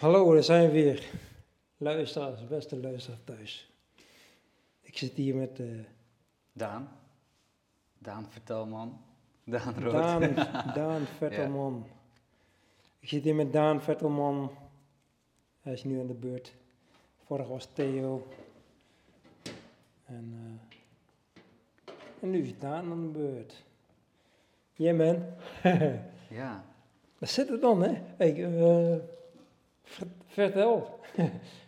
Hallo, daar zijn we weer. Luisteraars, beste luisteraars thuis. Ik zit hier met eh, Daan. Daan Vertelman. Daan Rood. Daan, Daan Vettelman. Ik zit hier met Daan Vettelman. Hij is nu aan de beurt. Vorig was Theo. En, eh, en nu is Daan aan de beurt. Ja man. Ja, Daar zit het dan, hè? Eh, ver- vertel.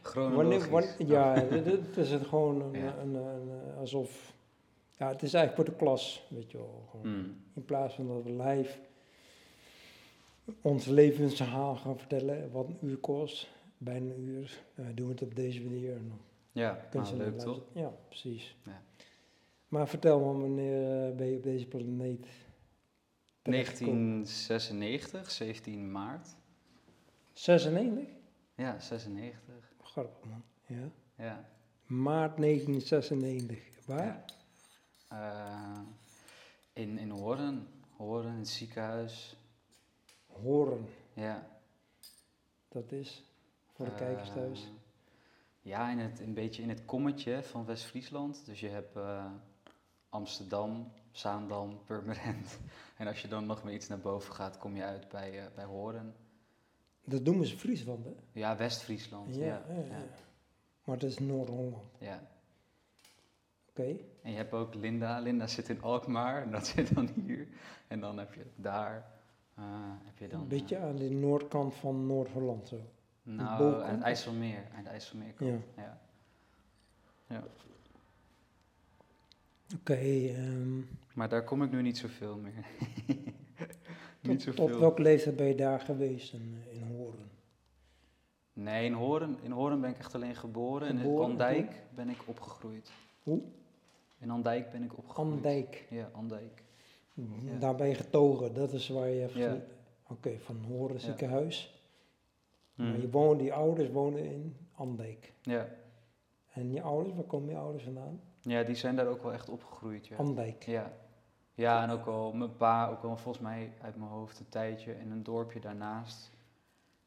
chronologisch. Wanneer, wanneer, ja, dit is het gewoon een, Ja. een, een, alsof... Ja, het is eigenlijk voor de klas, weet je wel. Gewoon. Mm, In plaats van dat we live ons levensverhaal gaan vertellen, wat een uur kost, bijna een uur, eh, doen we het op deze manier. Ja, ze leuk toch? Ja, precies. Ja. Maar vertel me, wanneer eh, ben je op deze planeet? terechtgekomen? 1996, 17 maart. 96? Ja, 96. Grappig man. Ja. Ja. Maart 1996. Waar? ja. Eh, in, in Horen. Horen, in het ziekenhuis. Horen, Ja. dat is voor de Eh, kijkers thuis. Ja, in het, een beetje in het kommetje van West-Friesland. Dus je hebt eh, Amsterdam, Zaandam, Purmerend. En als je dan nog maar iets naar boven gaat, kom je uit bij, bij Horen. Dat doen ze Friesland, hè? Ja, West-Friesland. Ja, ja. Maar dat is Noord-Holland. ja. Oké. En je hebt ook Linda. Linda zit in Alkmaar en dat zit dan hier. En dan heb je daar, eh, heb je dan... Een beetje eh, aan de noordkant van Noord-Holland zo. nou, aan het? IJsselmeer. Aan het IJsselmeerkant, Ja. ja. ja. Oké, ehm, Maar daar kom ik nu niet zoveel meer. niet tot zoveel. welke leeftijd ben je daar geweest in? Nee, in Horen, in Horen ben ik echt alleen geboren. en in Andijk ben ik opgegroeid. Hoe? In Andijk ben ik opgegroeid. Andijk. Ja, Andijk. Ja. Daar ben je getogen, dat is waar je hebt Ja. ge- Oké, van Horen ziekenhuis. Maar Mm. je woonde, die ouders woonden in Andijk. Ja. En je ouders, waar komen je ouders vandaan? ja, die zijn daar ook wel echt opgegroeid. Ja. Andijk. Ja. ja, en ook al mijn pa, ook al volgens mij uit mijn hoofd een tijdje in een dorpje daarnaast.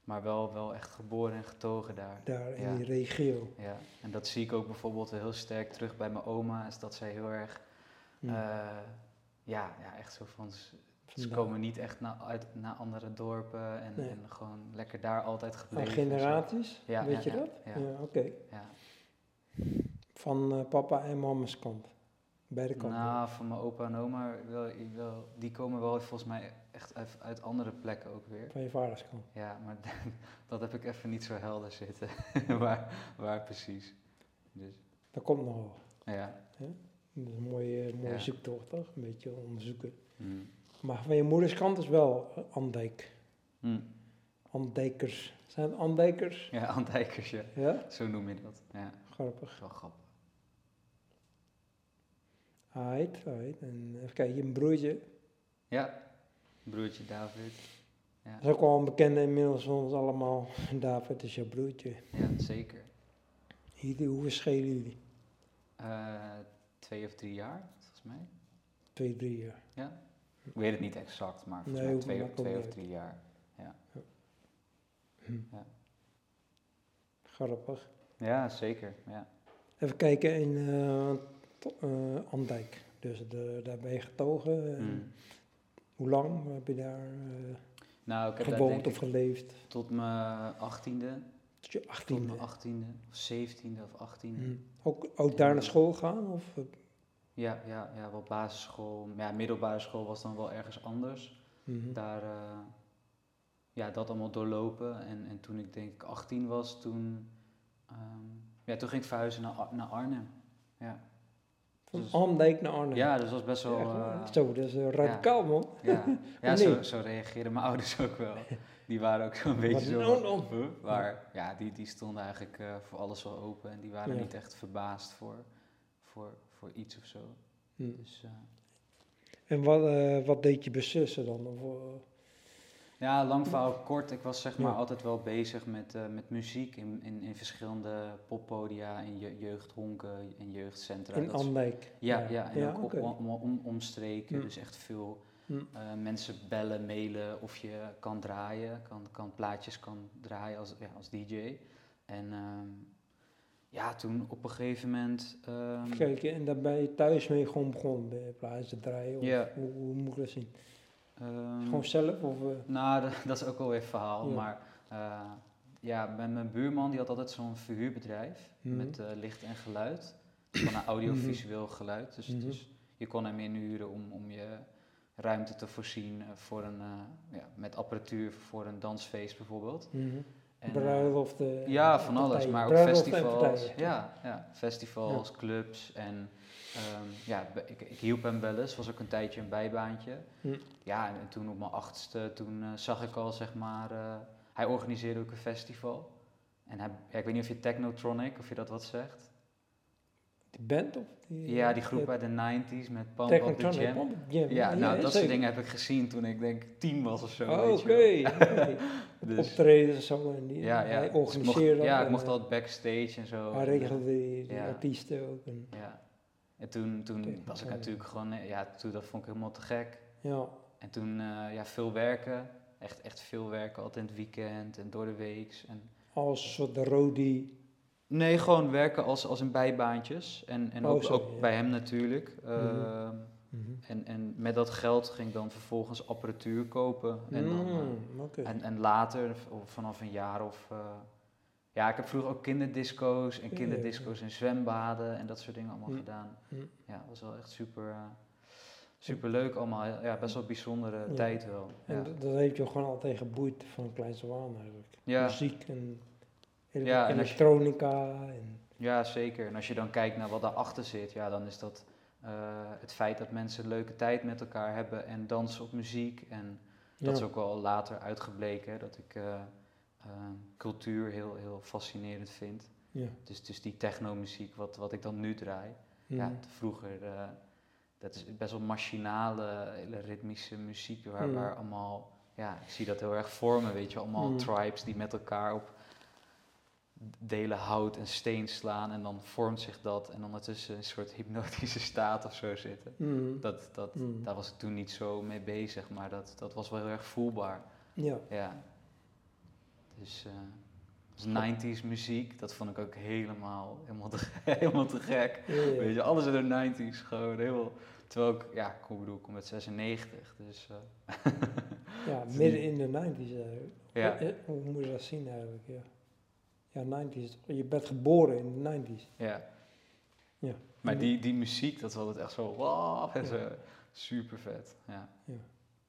Maar wel, wel echt geboren en getogen daar. Daar in Ja. die regio. Ja, en dat zie ik ook bijvoorbeeld heel sterk terug bij mijn oma. Is dat zij heel erg, Hm. eh, ja, ja, echt zo van... Ze, komen niet echt naar, uit, naar andere dorpen en, Nee. en gewoon lekker daar altijd gebleven. en zo. generaties, Ja, weet ja, je ja, dat? ja. oké. Ja. Van eh, papa en mama's kant. Beide kanten. Nou, van mijn opa en oma, wel, wel, die komen wel volgens mij echt uit, uit andere plekken ook weer. Van je vaders kant. Ja, maar dat heb ik even niet zo helder zitten. waar, waar precies. Dus, Dat komt nog wel. ja. Dat is een mooie, mooie Ja. zoektocht, toch? Een beetje onderzoeken. Mm. Maar van je moeders kant is wel Andijk. Mm. Andijkers. Zijn het Andijkers? Ja, Andijkers, ja. Ja? Zo noem je dat. Ja, Grappig. wel grappig. Ait, ait. En even kijken, je een broertje. Ja, broertje David. Ja, Dat is ook wel een bekende inmiddels van ons allemaal. David is jouw broertje. ja zeker. Hier, hoe verschillen jullie? Eh, twee of drie jaar, volgens mij. Twee, drie jaar. Ja. Ik weet het niet exact, maar volgens Nee, mij twee, of uit. drie jaar. Hm. Ja. Grappig. Ja, zeker. Ja. Even kijken in eh, Andijk. Dus de, daar ben je getogen. En Mm. Hoe lang heb je daar eh, Nou, ik heb daar gewoond denk of geleefd? tot mijn achttiende, Tot je tot achttiende. mijn achttiende, of zeventiende of achttiende. Hm. Ook, ook daar naar school gaan? Of, eh, Ja, ja, ja, wel basisschool. Ja, middelbare school was dan wel ergens anders. mhm. Daar, eh, ja, dat allemaal doorlopen. En, en toen ik denk ik 18 was, toen, ehm, ja, toen ging ik verhuizen naar, Ar- naar Arnhem. Ja. Van Dus- naar Arnhem. ja, dus dat was best wel... Eh, Zo, dat is eh, radicaal man. Ja, ja zo, zo reageerden mijn ouders ook wel. Die waren ook zo'n beetje zo... nou dan? Huh? Maar ja, die, die stonden eigenlijk eh, voor alles wel open. En die waren Ja. niet echt verbaasd voor, voor, voor iets of zo. Hm. Dus En wat, wat deed je besussen dan? Of, ja, lang verhaal kort. Ik was zeg maar Ja. altijd wel bezig met, eh, met muziek in, in, in verschillende poppodia, in je, jeugdhonken en jeugdcentra. in Andijk? Ja, ja, en ook om, om, omstreken. Dus echt veel. Eh, mensen bellen, mailen of je kan draaien, kan, kan plaatjes kan draaien als, ja, als DJ. En ehm, ja, toen op een gegeven moment. ehm, Kijk, en daar ben je thuis mee gewoon begonnen bij plaatsen te draaien? Of Ja. hoe, hoe moet ik dat zien? Ehm, Gewoon zelf? Of, eh, Nou, dat, is ook alweer een verhaal. Ja. Maar eh, ja, mijn, mijn buurman die had altijd zo'n verhuurbedrijf Mhm. met eh, licht en geluid. Van een audiovisueel geluid. Dus, Mhm. dus je kon hem inhuren om, om je ruimte te voorzien voor een, ja, met apparatuur voor een dansfeest bijvoorbeeld. En, eh, Bruiloften. ja, en van alles, maar ook Bruiloften festivals. Ja, ja, festivals, clubs en ehm, ja, ik, ik hielp hem wel eens, was ook een tijdje een bijbaantje. Hm. Ja, en, en toen op mijn achtste, toen eh, zag ik al zeg maar, eh, hij organiseerde ook een festival. En hij, ja, ik weet niet of je Technotronic, of je dat wat zegt. Die band of? Die, Ja, die groep eh, uit de 90s met Pump Up the Jam. Pump. Ja, nou dat soort dingen heb ik gezien toen ik denk tien was of zo. Oh, Oké. oké. Dus- Optreden en zo. En die, Ja, ja. Hij Dus ik mocht, ja, ik eh, altijd backstage en zo. Hij regelde die, die Ja. artiesten ook. En, Ja. En toen, toen was ik ja. natuurlijk gewoon, eh, ja, toen, dat vond ik helemaal te gek. ja. En toen, eh, ja, veel werken. Echt, echt veel werken, altijd in het weekend en door de weeks. En Als een soort de Rodi. Nee, gewoon werken als, als in bijbaantjes. En, en Oh, ook, zo, ook ja. bij hem natuurlijk. Ehm, Mhm. en, en met dat geld ging ik dan vervolgens apparatuur kopen. En, dan, eh, Mm, oké. en, en later, vanaf een jaar of... eh, ja, ik heb vroeger ook kinderdisco's en kinderdisco's in zwembaden en dat soort dingen allemaal Mm. gedaan. Mm. Ja, dat was wel echt super, eh, super leuk allemaal. Ja, best wel een bijzondere Ja. tijd wel. En Ja. dat- dat heeft je gewoon altijd geboeid van kleins af aan eigenlijk. Ja. Muziek en, Ja, en als je- elektronica. En, Ja, zeker. En als je dan kijkt naar wat daarachter zit, ja, dan is dat eh, het feit dat mensen een leuke tijd met elkaar hebben en dansen op muziek. En dat is ook wel later uitgebleken, hè, dat ik eh, eh, cultuur heel, heel fascinerend vind. Ja. Dus, dus die technomuziek, wat, wat ik dan nu draai. Ja, Mhm. vroeger, dat is best wel machinale, hele ritmische muziek, waar, Mm. waar allemaal, ja, ik zie dat heel erg voor me, weet je, allemaal Mm. tribes die met elkaar op delen hout en steen slaan en dan vormt zich dat en ondertussen een soort hypnotische staat of zo zitten. Mhm. Dat, dat, Mm. Daar was ik toen niet zo mee bezig, maar dat, dat was wel heel erg voelbaar. Ja. Ja. Dus, eh dus 90s muziek, dat vond ik ook helemaal, helemaal, te, helemaal te gek. Ja, ja. Weet je, alles in de 90s gewoon heel. Terwijl ik, ja, ik bedoel, ik kom uit 96, dus eh, Ja, midden in de 90s eigenlijk. ja, Eh, eh, Hoe moet je dat zien eigenlijk? Ja, ja 90s. Je bent geboren in de 90s. ja. Ja. Maar die, die muziek, dat was altijd echt zo, wow, en zo, super vet. Ja,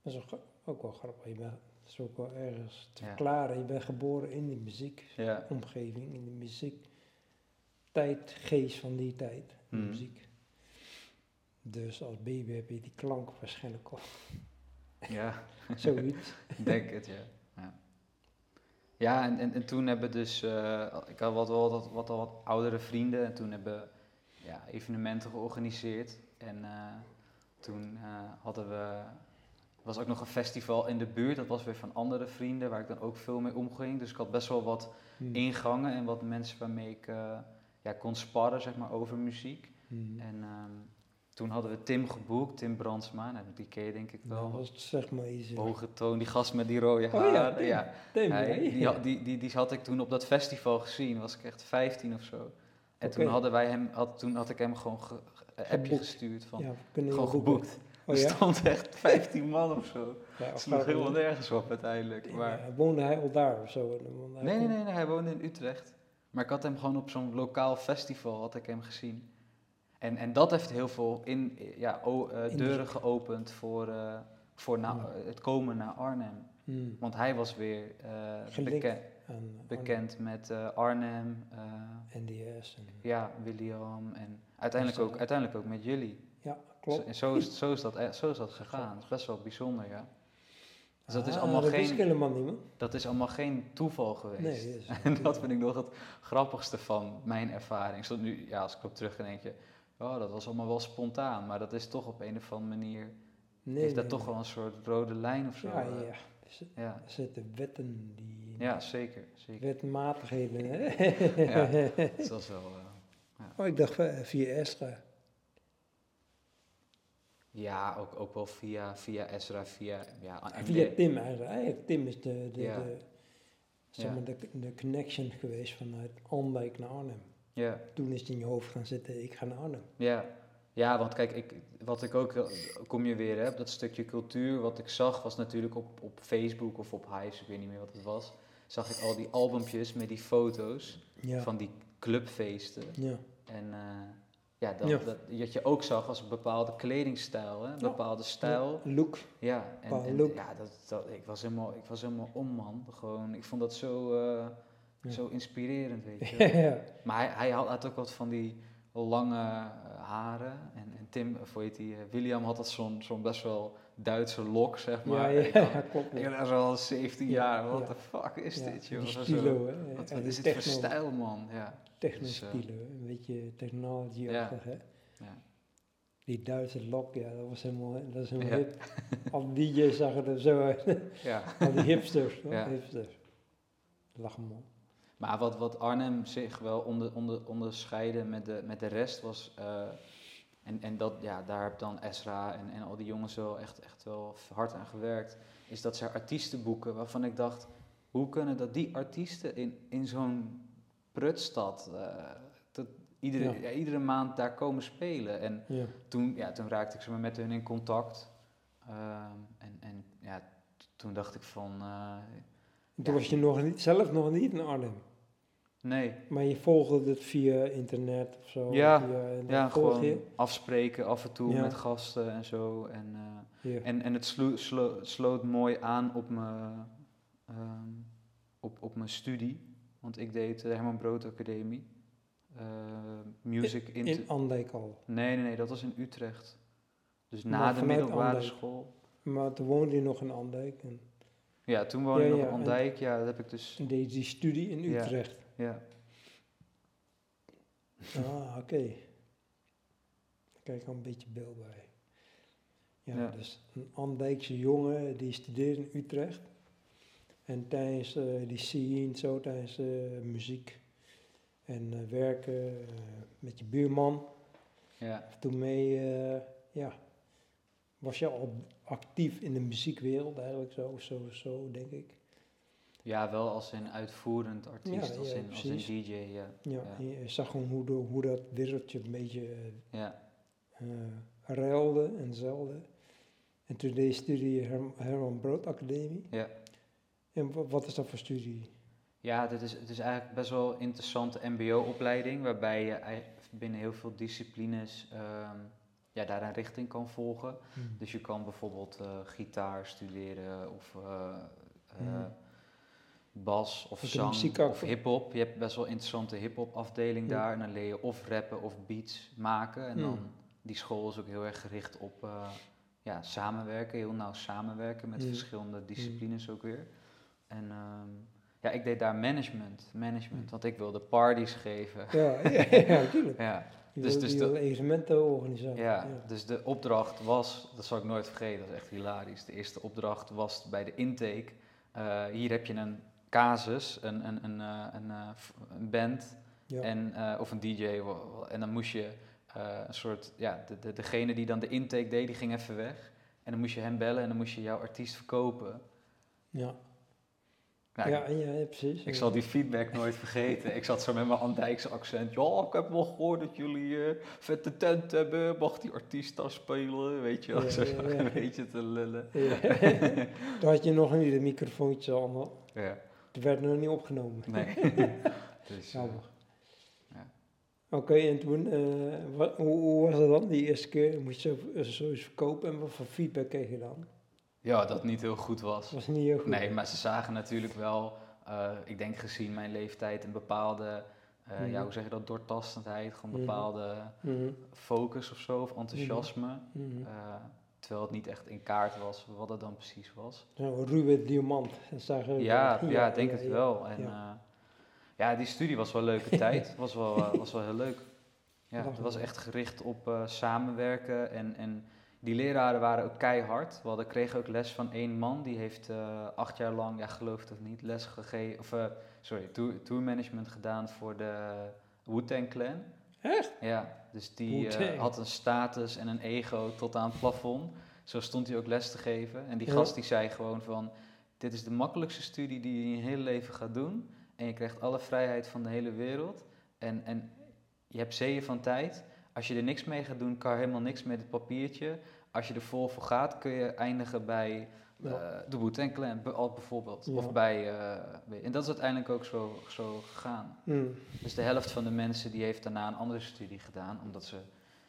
Dat is ook, wel grappig. Je bent, dat is ook wel ergens te Ja. verklaren. Je bent geboren in die ja. muziekomgeving, in de muziek. Tijd, geest van die tijd, de Mhm. muziek. Dus als baby heb je die klank waarschijnlijk al. ja. Zoiets. Ik denk het, ja. Ja, en, en, en toen hebben dus, eh, ik had wat, wat, wat, wat, wat oudere vrienden en toen hebben ja, evenementen georganiseerd. En eh, toen eh, hadden we, er was ook nog een festival in de buurt, dat was weer van andere vrienden waar ik dan ook veel mee omging. Dus ik had best wel wat Hmm. ingangen en wat mensen waarmee ik ja, kon sparren zeg maar, over muziek. Hmm. En ehm, toen hadden we Tim geboekt, Tim Brandsma, nou, die ken je denk ik wel. Nou, dat is zeg maar iets. Hoge toon, die gast met die rode Oh ja. Tim. ja. Tim, die, had- die, die, die had ik toen op dat festival gezien, was ik echt 15 of zo. En toen, hadden wij hem, had, toen had ik hem gewoon ge, een appje Geboekt. gestuurd van, Ja, gewoon geboekt. Oh er stond echt 15 man of zo. ja Het of sloeg helemaal nergens op uiteindelijk. Maar, woonde hij al daar of zo? Nee, nee, nee, nee, hij woonde in Utrecht. Maar ik had hem gewoon op zo'n lokaal festival had ik hem gezien. En, en dat heeft heel veel in, ja, o- eh, deuren geopend voor, eh, voor na- het komen naar Arnhem. Hmm. Want hij was weer eh, beken- bekend met Arnhem, NDS. En, ja, William en uiteindelijk ook, uiteindelijk ook met jullie. ja, Zo, klopt. en zo is, zo, is dat, e- zo is dat gegaan. Dat is best wel bijzonder, ja. Dus dat is Ah, allemaal dat geen- ik helemaal niet, man. Dat is allemaal geen toeval geweest. Nee, en dat vind ik nog het grappigste van mijn ervaring. Zo nu, ja, als ik op terug denk je, oh, dat was allemaal wel spontaan. Maar dat is toch op een of andere manier, Nee, heeft dat nee, toch nee. wel een soort rode lijn of zo. Ja, eh. ja. Er ja. Er zitten wetten die... Ja, zeker. zeker. Wetmatigheden, hè? Ja. Dat was wel, eh, Oh, ik dacht eh, via Estra. Ja, ook, ook wel via, via Ezra, via... Ja, en Via Tim eigenlijk. Tim is de, de, Ja. de, zeg Ja. maar de, de connection geweest vanuit Andijk naar Arnhem. Ja, Toen is het in je hoofd gaan zitten, ik ga naar Arnhem. ja. Ja, want kijk, ik, wat ik ook, heel- kom je weer, hè, dat stukje cultuur, wat ik zag was natuurlijk op, op Facebook of op Hives, ik weet niet meer wat het was, zag ik al die albumpjes met die foto's Ja, van die clubfeesten. ja. En eh, ja, dat, Ja. Dat, dat je ook zag als een bepaalde kledingstijl, hè? een bepaalde stijl. Look. Ja, en look. ja, dat, dat, ik, was helemaal, ik was helemaal om, man. Gewoon, ik vond dat zo, eh, Ja. zo inspirerend, weet je ja. Maar hij, hij had, had ook wat van die lange eh, haren. En, en Tim, of heet die, eh, William had dat zo'n zo'n best wel Duitse lok, zeg maar. ja, ja, klopt. Ik was al 17 Ja, jaar, wat ja. de fuck is dit, joh? Stilo, hè. Wat, is dit voor stijl, man? Ja. Techno-stilo, hè. een beetje technology-achtig, hè. Ja. Die Duitse lok, ja, dat was helemaal, dat is helemaal hip. Al die DJ's zagen er zo uit. ja. Al die hipsters, hoor. Hipsters. Lach man. Maar wat, wat Arnhem zich wel onder, onder, onderscheidde met de, met de rest was. eh, en, en dat, ja, daar heb dan Esra en, en al die jongens wel echt, echt wel hard aan gewerkt. Is dat ze artiesten boeken waarvan ik dacht: hoe kunnen dat die artiesten in, in zo'n prutstad. eh, dat iedere, Ja. ja, iedere maand daar komen spelen. En Ja. toen, ja, toen raakte ik ze met hun in contact. Ehm, en, en ja, toen dacht ik van. Eh, Toen Ja. was je nog niet, zelf nog niet in Arnhem. nee, Maar je volgde het via internet of zo. Ja, via, en Ja, gewoon je. afspreken af en toe Ja. met gasten en zo. En, eh, en, en het slo- slo- sloot mooi aan op mijn, ehm, op, op mijn studie. Want ik deed de Herman Brood Academie. Eh, music in... in Andijk al. Nee, nee, nee, dat was in Utrecht. Dus na Maar de middelbare Andijk. school. Maar toen woonde je nog in Andijk. En Ja, toen woonde Ja, ik nog op Andijk. Ja, dat heb ik dus... en deed je die studie in. Utrecht. Ja, Ah, oké. Daar krijg ik al een beetje beeld bij. Ja, dus een Andijkse jongen die studeert in Utrecht. En tijdens eh, die scene, zo tijdens eh, muziek en eh, werken met je buurman, ja. toen mee, ja, was je al actief in de muziekwereld eigenlijk zo, zo, zo denk ik. ja, wel als een uitvoerend artiest, Ja, als, ja, in, als een. DJ, ja. Ja, je zag gewoon hoe, de, hoe dat wereldje een beetje ja. eh ruilde en zeilde. En toen deed je studie Herm- Herman Brood Academie. Ja. En wa- wat is dat voor studie? Ja, dit is, het is eigenlijk best wel een interessante mbo-opleiding, waarbij je binnen heel veel disciplines ehm, ja, daar een richting kan volgen. Dus je kan bijvoorbeeld eh, gitaar studeren of eh, eh, Hmm. bas of zang of hip-hop. Je hebt best wel een interessante hip-hop afdeling daar. En dan leer je of rappen of beats maken. En Hmm. dan, die school is ook heel erg gericht op ja, samenwerken, heel nauw samenwerken met Hmm. verschillende disciplines ook weer. En ehm, ja, ik deed daar management, management, Hmm. want ik wilde parties geven. Ja, ja, ja, natuurlijk. Ja, Dus- wil, dus de- wil evenementen organiseren. ja, dus de opdracht was, dat zal ik nooit vergeten, dat is echt hilarisch. De eerste opdracht was bij de intake. eh, hier heb je een casus, een, een, een, eh, een, eh, een band Ja. en, of een DJ. En dan moest je een soort, ja, de, de, degene die dan de intake deed, die ging even weg. En dan moest je hem bellen en dan moest je jouw artiest verkopen. ja. Nou, ja, ja, ja, precies. Ik zal die feedback nooit vergeten. Ik zat zo met mijn Andijkse accent. Ja, ik heb wel gehoord dat jullie eh vette tent hebben. Mag die artiest daar spelen? Weet je wel, zo een beetje te lullen. Toen had je nog niet de microfoontje allemaal. Ja, Het werd nog niet opgenomen. nee. dus, eh. Oké, en toen, eh, wa- hoe, hoe was het dan die eerste keer? Moest je zo, zoiets verkopen en wat voor feedback kreeg je dan? Ja, dat niet heel goed was. Was niet heel goed. Nee, maar ze zagen natuurlijk wel, eh, ik denk gezien mijn leeftijd, een bepaalde, eh, Mhm. ja, hoe zeg je dat, doortastendheid, gewoon Mhm. bepaalde Mhm, focus of zo, of enthousiasme. mhm. Eh, terwijl het niet echt in kaart was wat het dan precies was. Zo'n ruwe diamant. Ja, ja, ik denk ja, het ja. wel. En Ja. ja. ja, die studie was wel een leuke tijd. Was wel, was wel heel leuk. Ja, het was echt gericht op samenwerken. En, en die leraren waren ook keihard. We hadden, kregen ook les van één man. Die heeft eh, acht jaar lang, ja geloof het of niet, les gegeven. Of, eh, sorry, tour, tourmanagement gedaan voor de Wu-Tang Clan. Echt? Ja, dus die eh, had een status en een ego tot aan het plafond. Zo stond hij ook les te geven. En die Ja. gast die zei gewoon van... Dit is de makkelijkste studie die je in je hele leven gaat doen. En je krijgt alle vrijheid van de hele wereld. En, en je hebt zeeën van tijd. Als je er niks mee gaat doen, kan helemaal niks met het papiertje. Als je er vol voor gaat, kun je eindigen bij Ja. eh, de Clan, be- al bijvoorbeeld. Ja. Of bij... eh, en dat is uiteindelijk ook zo, zo gegaan. Mm. Dus de helft van de mensen die heeft daarna een andere studie gedaan, omdat ze,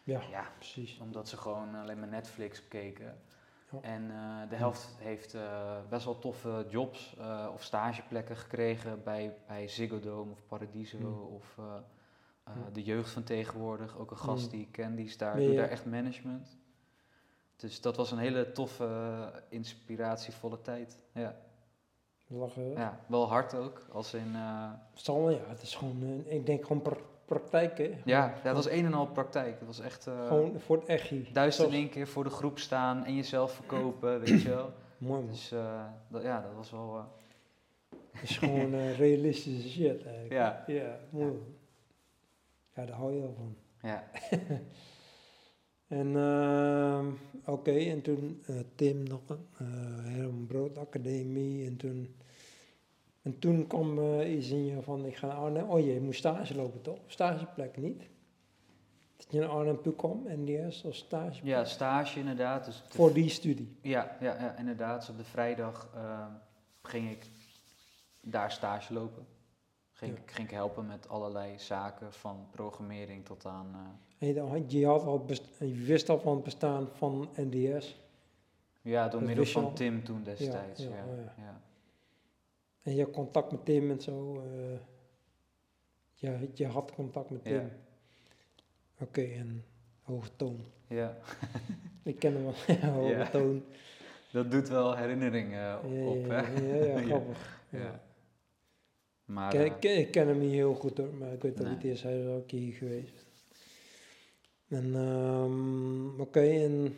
Ja, ja, precies. omdat ze gewoon alleen maar Netflix keken. Ja. En eh, de helft heeft best wel toffe jobs of stageplekken gekregen bij, bij Ziggo Dome of Paradiso Mm. of de jeugd van tegenwoordig. Ook een gast Mm. die ik ken, die is daar, doet daar echt management. Dus dat was een hele toffe, eh, inspiratievolle tijd. Ja. Lachen. ja, wel hard ook, als in... Zal, ja, het is gewoon, eh, ik denk gewoon pra- praktijk, hè. ja, ja, het was een en al praktijk. Het was echt... Gewoon voor het echi. Duizend in één keer voor de groep staan en jezelf verkopen, weet je wel. Mooi man. Dus dat, ja, dat was wel... Het is gewoon realistische shit eigenlijk. ja, Ja, mooi. Ja, daar hou je wel van. ja, En ehm, oké, en toen eh, Tim nog, eh Herman Brood Academie. En toen, en toen kwam eh, iets in je van, ik ga naar Arnhem. Oh, je moet stage lopen toch? Stageplek niet? Dat je naar Arnhem toe kwam, NDS als stage. ja, stage inderdaad. Dus Voor die studie. ja, ja, ja, inderdaad. Dus op de vrijdag eh, ging ik daar stage lopen. Ging, Ja. ging ik helpen met allerlei zaken, van programmering tot aan... eh, En je, had- je, had al best- je wist al van het bestaan van NDS. ja, door middel van? Tim toen destijds. Ja, ja, ja, ja. ja. En je had contact met Tim en zo. eh je, je had contact met Ja. Tim. Oké, en hoge toon. Ja, Ik ken hem wel, hoge Ja. toon. dat doet wel herinneringen Ja, op, ja, hè? ja, ja, Ja. grappig. Ja. Ja. Maar, Ik, eh, ik, ik ken hem niet heel goed hoor, maar ik weet dat Nee. het is. Hij is keer hier geweest. En, ehm, oké, en,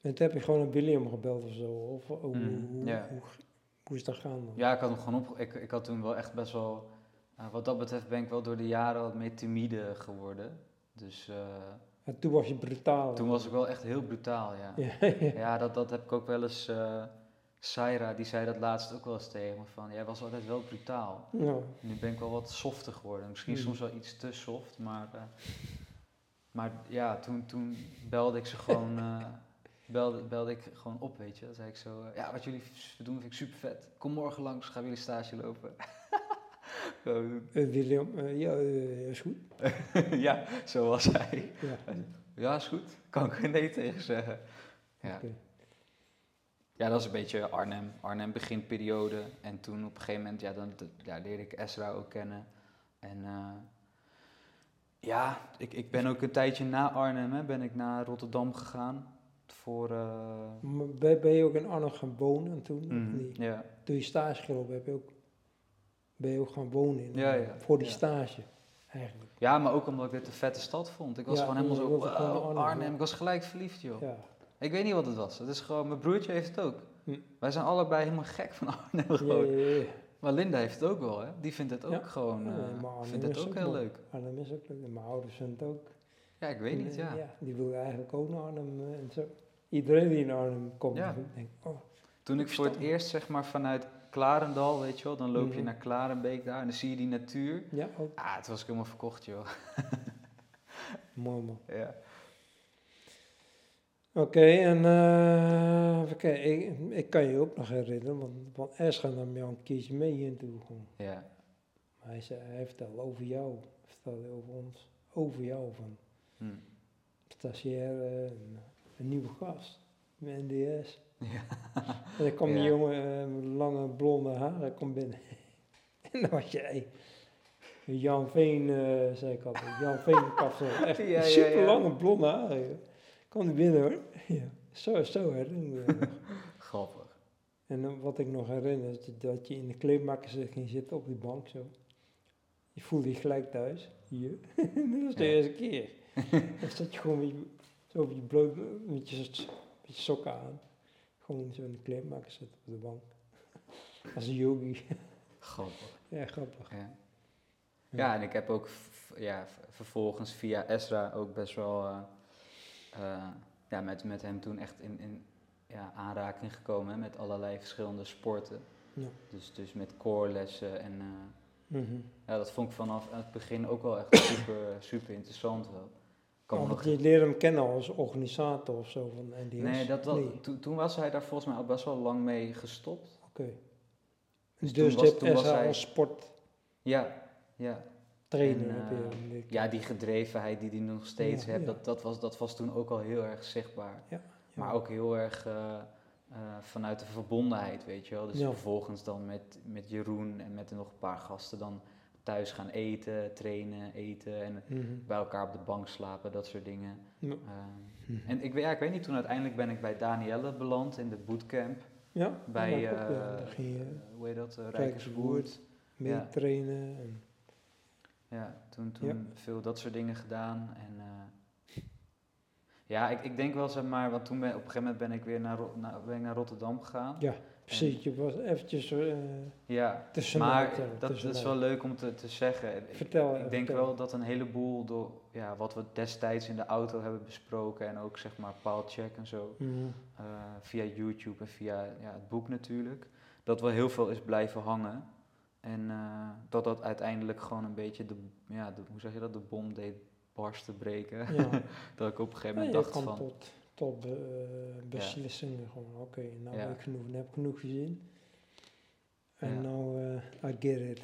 en toen heb je gewoon een William gebeld of zo? Of, hoe, Mhm, hoe, hoe, hoe is dat gaan dan? Ja, ik had hem gewoon op. Ik, ik had toen wel echt best wel. eh, wat dat betreft ben ik wel door de jaren wat meer timide geworden. Dus eh, En toen was je brutaal. toen was ik wel echt heel brutaal, ja. Ja, ja. Ja, dat, dat heb ik ook wel eens. eh Saira, die zei dat laatst ook wel eens tegen me: van jij was altijd wel brutaal. Ja. Nu ben ik wel wat softer geworden. Misschien Mhm. soms wel iets te soft, maar. eh, maar ja, toen, toen belde ik ze gewoon. eh, belde, belde ik gewoon op, weet je. Dan zei ik zo: eh, Ja, wat jullie doen vind ik super vet. Kom morgen langs, gaan jullie stage lopen. Doen. Eh, William, ja, is goed. ja, zo was hij. Ja. Ja, is goed. Kan ik er nee tegen zeggen. Ja. Ja, dat is een beetje Arnhem. Arnhem beginperiode. En toen op een gegeven moment, ja, dan ja, leerde ik Esra ook kennen. En ja, ik, ik ben ook een tijdje na Arnhem, hè, ben ik naar Rotterdam gegaan. Voor, eh, ben, ben je ook in Arnhem gaan wonen toen? mhm. Toen je stage gelopen heb je ook, ben je ook gaan wonen in Ja, ja, Voor die ja. stage, eigenlijk. ja, maar ook omdat ik dit een vette stad vond. Ik was gewoon helemaal zo, wow, Arnhem. Ik was gelijk verliefd, joh. Ja. Ik weet niet wat het was. Het is gewoon, mijn broertje heeft het ook. Hm. Wij zijn allebei helemaal gek van Arnhem Ja, gewoon. Maar Linda heeft het ook wel, hè? Die vindt het ook Ja. gewoon, Ja, Arnhem vindt het ook ook heel leuk. Arnhem is ook leuk. En Mijn ouders vinden het ook. Ja, ik weet En, niet, eh, ja. Die wilden eigenlijk ook naar Arnhem eh, en zo. Iedereen die naar Arnhem komt, denkt, oh, Toen ik voor het eerst, zeg maar, vanuit Klarendal, weet je wel, dan loop je Mhm. naar Klarenbeek daar en dan zie je die natuur. ja, ook Ah, toen was ik helemaal verkocht, joh. mooi man. Ja. Oké, en eh, even kijken, ik, ik kan je ook nog herinneren, want, want Esra nam jou een keertje mee hier naartoe. Gewoon. Ja. Maar hij, zei, hij vertelde over jou, vertelde over ons, over jou van Hm. stagiaire, en een nieuwe gast, met NDS. Ja. En dan kwam die Ja. jongen eh, met lange blonde haren kwam binnen. en dan was jij. Jan Veen, eh, zei ik altijd. Jan Veen kapsel. Echt Ja, super lange blonde haren. Kwam die binnen hoor. Ja. Zo, zo herinner ik. Grappig. En dan wat ik nog herinner is dat- je in de kleedmaker zit- ging zitten op die bank zo. Je voelde je gelijk thuis. Hier. dat was de Ja. eerste keer. dan zat je gewoon met je, zo op je bloot, met je, met je sokken aan. Gewoon zo in de kleedmaker zitten op de bank. Als een yogi. Grappig. ja, grappig. Ja. Ja, en ik heb ook ja, vervolgens via Ezra ook best wel eh, eh, ja, met, met hem toen echt in, in ja, aanraking gekomen hè, met allerlei verschillende sporten. Ja. Dus, dus met koorlessen en eh, Mhm. ja, dat vond ik vanaf het begin ook wel echt super, super interessant wel. Kan Oh, nog je leerde hem kennen als organisator of zo van NDS? Nee, dat, dat, Nee, toen- toen was hij daar volgens mij al best wel lang mee gestopt. oké. Dus Dus, toen je was- toen was hij- als sporttrainer Ja, ja. Heb En, je eh, ja, die gedrevenheid die hij nog steeds Ja, hebt, ja. Dat, dat, was, dat was toen ook al heel erg zichtbaar. Ja, Maar ook heel erg eh, eh, vanuit de verbondenheid, weet je wel. Dus vervolgens dan met, met Jeroen en met nog een paar gasten dan thuis gaan eten, trainen, eten en Mhm. bij elkaar op de bank slapen, dat soort dingen. Ehm, Mhm. en ik, weet- ja, ik weet niet, toen uiteindelijk ben ik bij Danielle beland in de bootcamp. Ja, Bij, hoe heet dat, Rijkerswoerd. Mee trainen. En, Ja, toen, toen veel dat soort dingen gedaan. En eh, ja, ik, ik denk wel, zeg maar, want toen ben, op een gegeven moment ben ik weer naar, naar, ben ik naar Rotterdam gegaan. ja, precies. Je was eventjes eh Ja, maar dat, dat is wel leuk om te, te zeggen. Ik- Vertel, Ik denk vertel. wel dat een heleboel door ja, wat we destijds in de auto hebben besproken en ook zeg maar paalcheck en zo, eh, via YouTube en via ja, het boek natuurlijk, dat wel heel veel is blijven hangen. En eh, dat dat uiteindelijk gewoon een beetje de, ja, de, hoe zeg je dat, de bom deed barsten breken. Ja. dat ik op een gegeven Ja, moment je dacht van, tot, tot eh, beslissingen gewoon, oké, nou Ja. heb ik genoeg, heb ik genoeg gezien. En Ja. nou, eh I get it.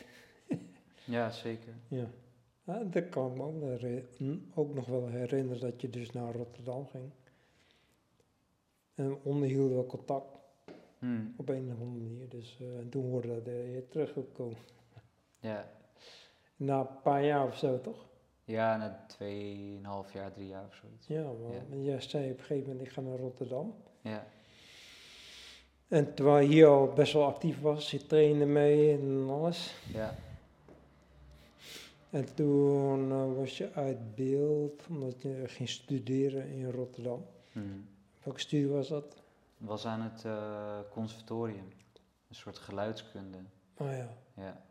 ja zeker. Ja. Ja, dat kan ik me ook, nog wel herinneren dat je dus naar Rotterdam ging. En onderhielden we contact Hmm, op een of andere manier. Dus eh, en toen hoorde dat je teruggekomen. ja. Na een paar jaar of zo, toch? ja, na tweeënhalf jaar, drie jaar of zoiets. Ja, want jij zei op een gegeven moment, ik ga naar Rotterdam. Ja, En terwijl je hier al best wel actief was, je trainde mee en alles. ja. En toen eh, was je uit beeld, omdat je ging studeren in Rotterdam. Hmm. Welke studie was dat? Was aan het eh, conservatorium. Een soort geluidskunde. Oh ja, Ja.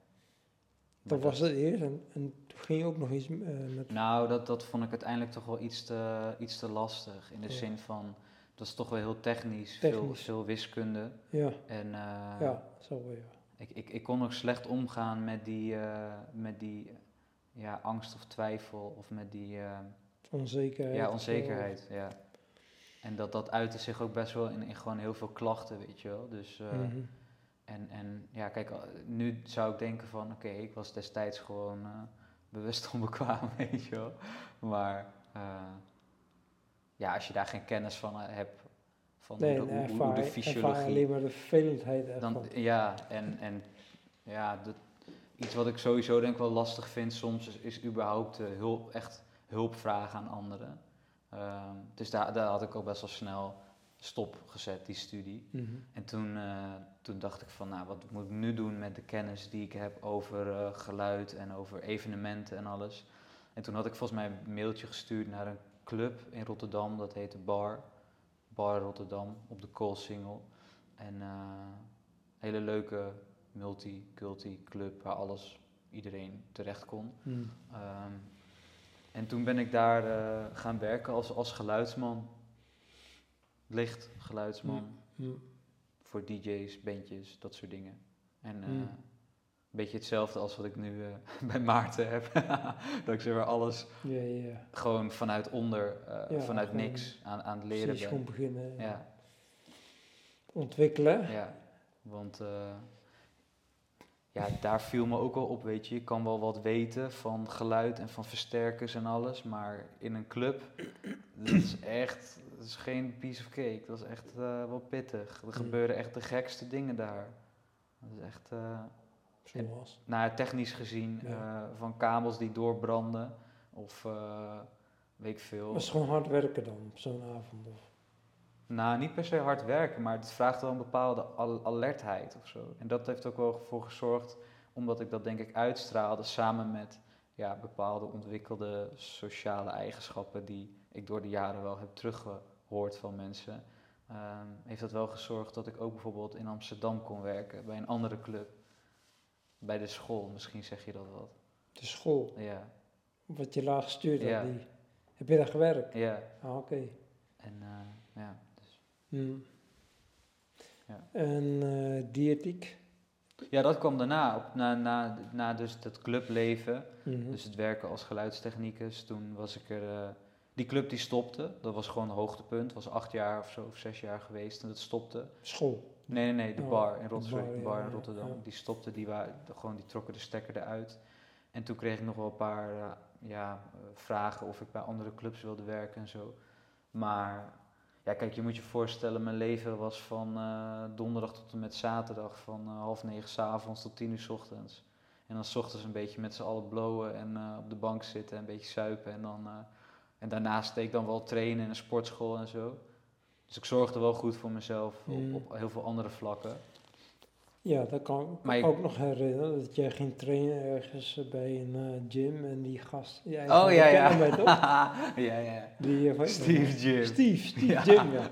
dat was het eerst. En, en toen ging je ook nog iets eh, met... Nou, dat, dat vond ik uiteindelijk toch wel iets te, iets te lastig. In de Ja. zin van, dat is toch wel heel technisch, Veel, Technisch. veel wiskunde. Ja, En eh, ja, zo wel, ja. ik, ik, ik kon nog slecht omgaan met die, met die ja, angst of twijfel. Of met die Onzekerheid. ja, onzekerheid. Ja. En dat, dat uitte zich ook best wel in, in gewoon heel veel klachten, weet je wel. Dus... eh, eh, mhm. En, en ja, kijk, al- nu zou ik denken van, oké, ik was destijds gewoon eh, bewust onbekwaam, weet je wel. Maar eh, ja, als je daar geen kennis van eh, hebt, van Nee, hoe, de, hoe, de fysiologie, alleen maar de vervelendheid ervan. dan, ja, en, en ja, dat, iets wat ik sowieso denk wel lastig vind soms, is, is überhaupt eh, hulp, echt hulp vragen aan anderen. Ehm, dus daar, daar had ik ook best wel snel stop gezet, die studie. Mhm. En toen, eh, toen dacht ik van, nou, wat moet ik nu doen met de kennis die ik heb over eh, geluid en over evenementen en alles. En toen had ik volgens mij een mailtje gestuurd naar een club in Rotterdam, dat heette Bar. Bar Rotterdam, op de Koolsingel. En eh hele leuke multi-culti club waar alles, iedereen terecht kon. Mhm. Ehm, en toen ben ik daar eh, gaan werken als, als geluidsman. Licht geluidsman Mhm. voor DJ's, bandjes, dat soort dingen. En eh, Mm. een beetje hetzelfde als wat ik nu eh, bij Maarten heb. dat ik zeg maar alles gewoon vanuit onder, vanuit niks aan, aan het leren Precies, ben. gewoon beginnen. Ja, Ontwikkelen. ja, want eh, ja, daar viel me ook wel op, weet je. Je kan wel wat weten van geluid en van versterkers en alles, maar in een club, dat is echt, dat is geen piece of cake. Dat is echt eh, wel pittig. Er Mm. gebeuren echt de gekste dingen daar. Dat is echt... eh, Zoals. Nou, technisch gezien, Ja. eh, van kabels die doorbranden of weet ik veel. Het is gewoon hard werken dan op zo'n avond. Of. Nou, niet per se hard werken, maar het vraagt wel een bepaalde al- alertheid of zo. En dat heeft ook wel voor gezorgd, omdat ik dat denk ik uitstraalde samen met ja, bepaalde ontwikkelde sociale eigenschappen die ik door de jaren wel heb teruggehoord van mensen. ehm, heeft dat wel gezorgd dat ik ook bijvoorbeeld in Amsterdam kon werken bij een andere club. Bij de school, misschien zeg je dat wat. de school, Ja, wat je laag gestuurd Ja. die, heb je daar gewerkt? ja. Ah, oké. En eh, ja. Hmm. Ja. En eh diëtiek? ja, dat kwam daarna, op, na, na, na dus dat clubleven. Mhm. Dus het werken als geluidstechnicus. Toen was ik er. eh, die club die stopte. Dat was gewoon een hoogtepunt. Was acht jaar of zo, of zes jaar geweest. En dat stopte. School. Nee, nee, nee, de Oh, bar in Rotterdam. bar, de ja, bar in Rotterdam. ja. Die stopte, die, waren, gewoon, die trokken de stekker eruit. En toen kreeg ik nog wel een paar eh, ja, vragen of ik bij andere clubs wilde werken en zo. Maar ja, kijk, je moet je voorstellen, mijn leven was van eh, donderdag tot en met zaterdag. Van eh, half negen s'avonds tot tien uur 's ochtends. En dan 's ochtends een beetje met z'n allen blowen en eh, op de bank zitten en een beetje suipen. En, dan, en daarnaast deed ik dan wel trainen in een sportschool en zo. Dus ik zorgde wel goed voor mezelf Mm. op, op heel veel andere vlakken. Ja, dat kan ik me Maar je- ook nog herinneren. Dat jij ging trainen ergens bij een eh, gym en die gast... Ja, Oh ja, ja. wij toch? ja, ja. Die, eh, Steve Jim. Steve, Steve Ja. Jim, ja.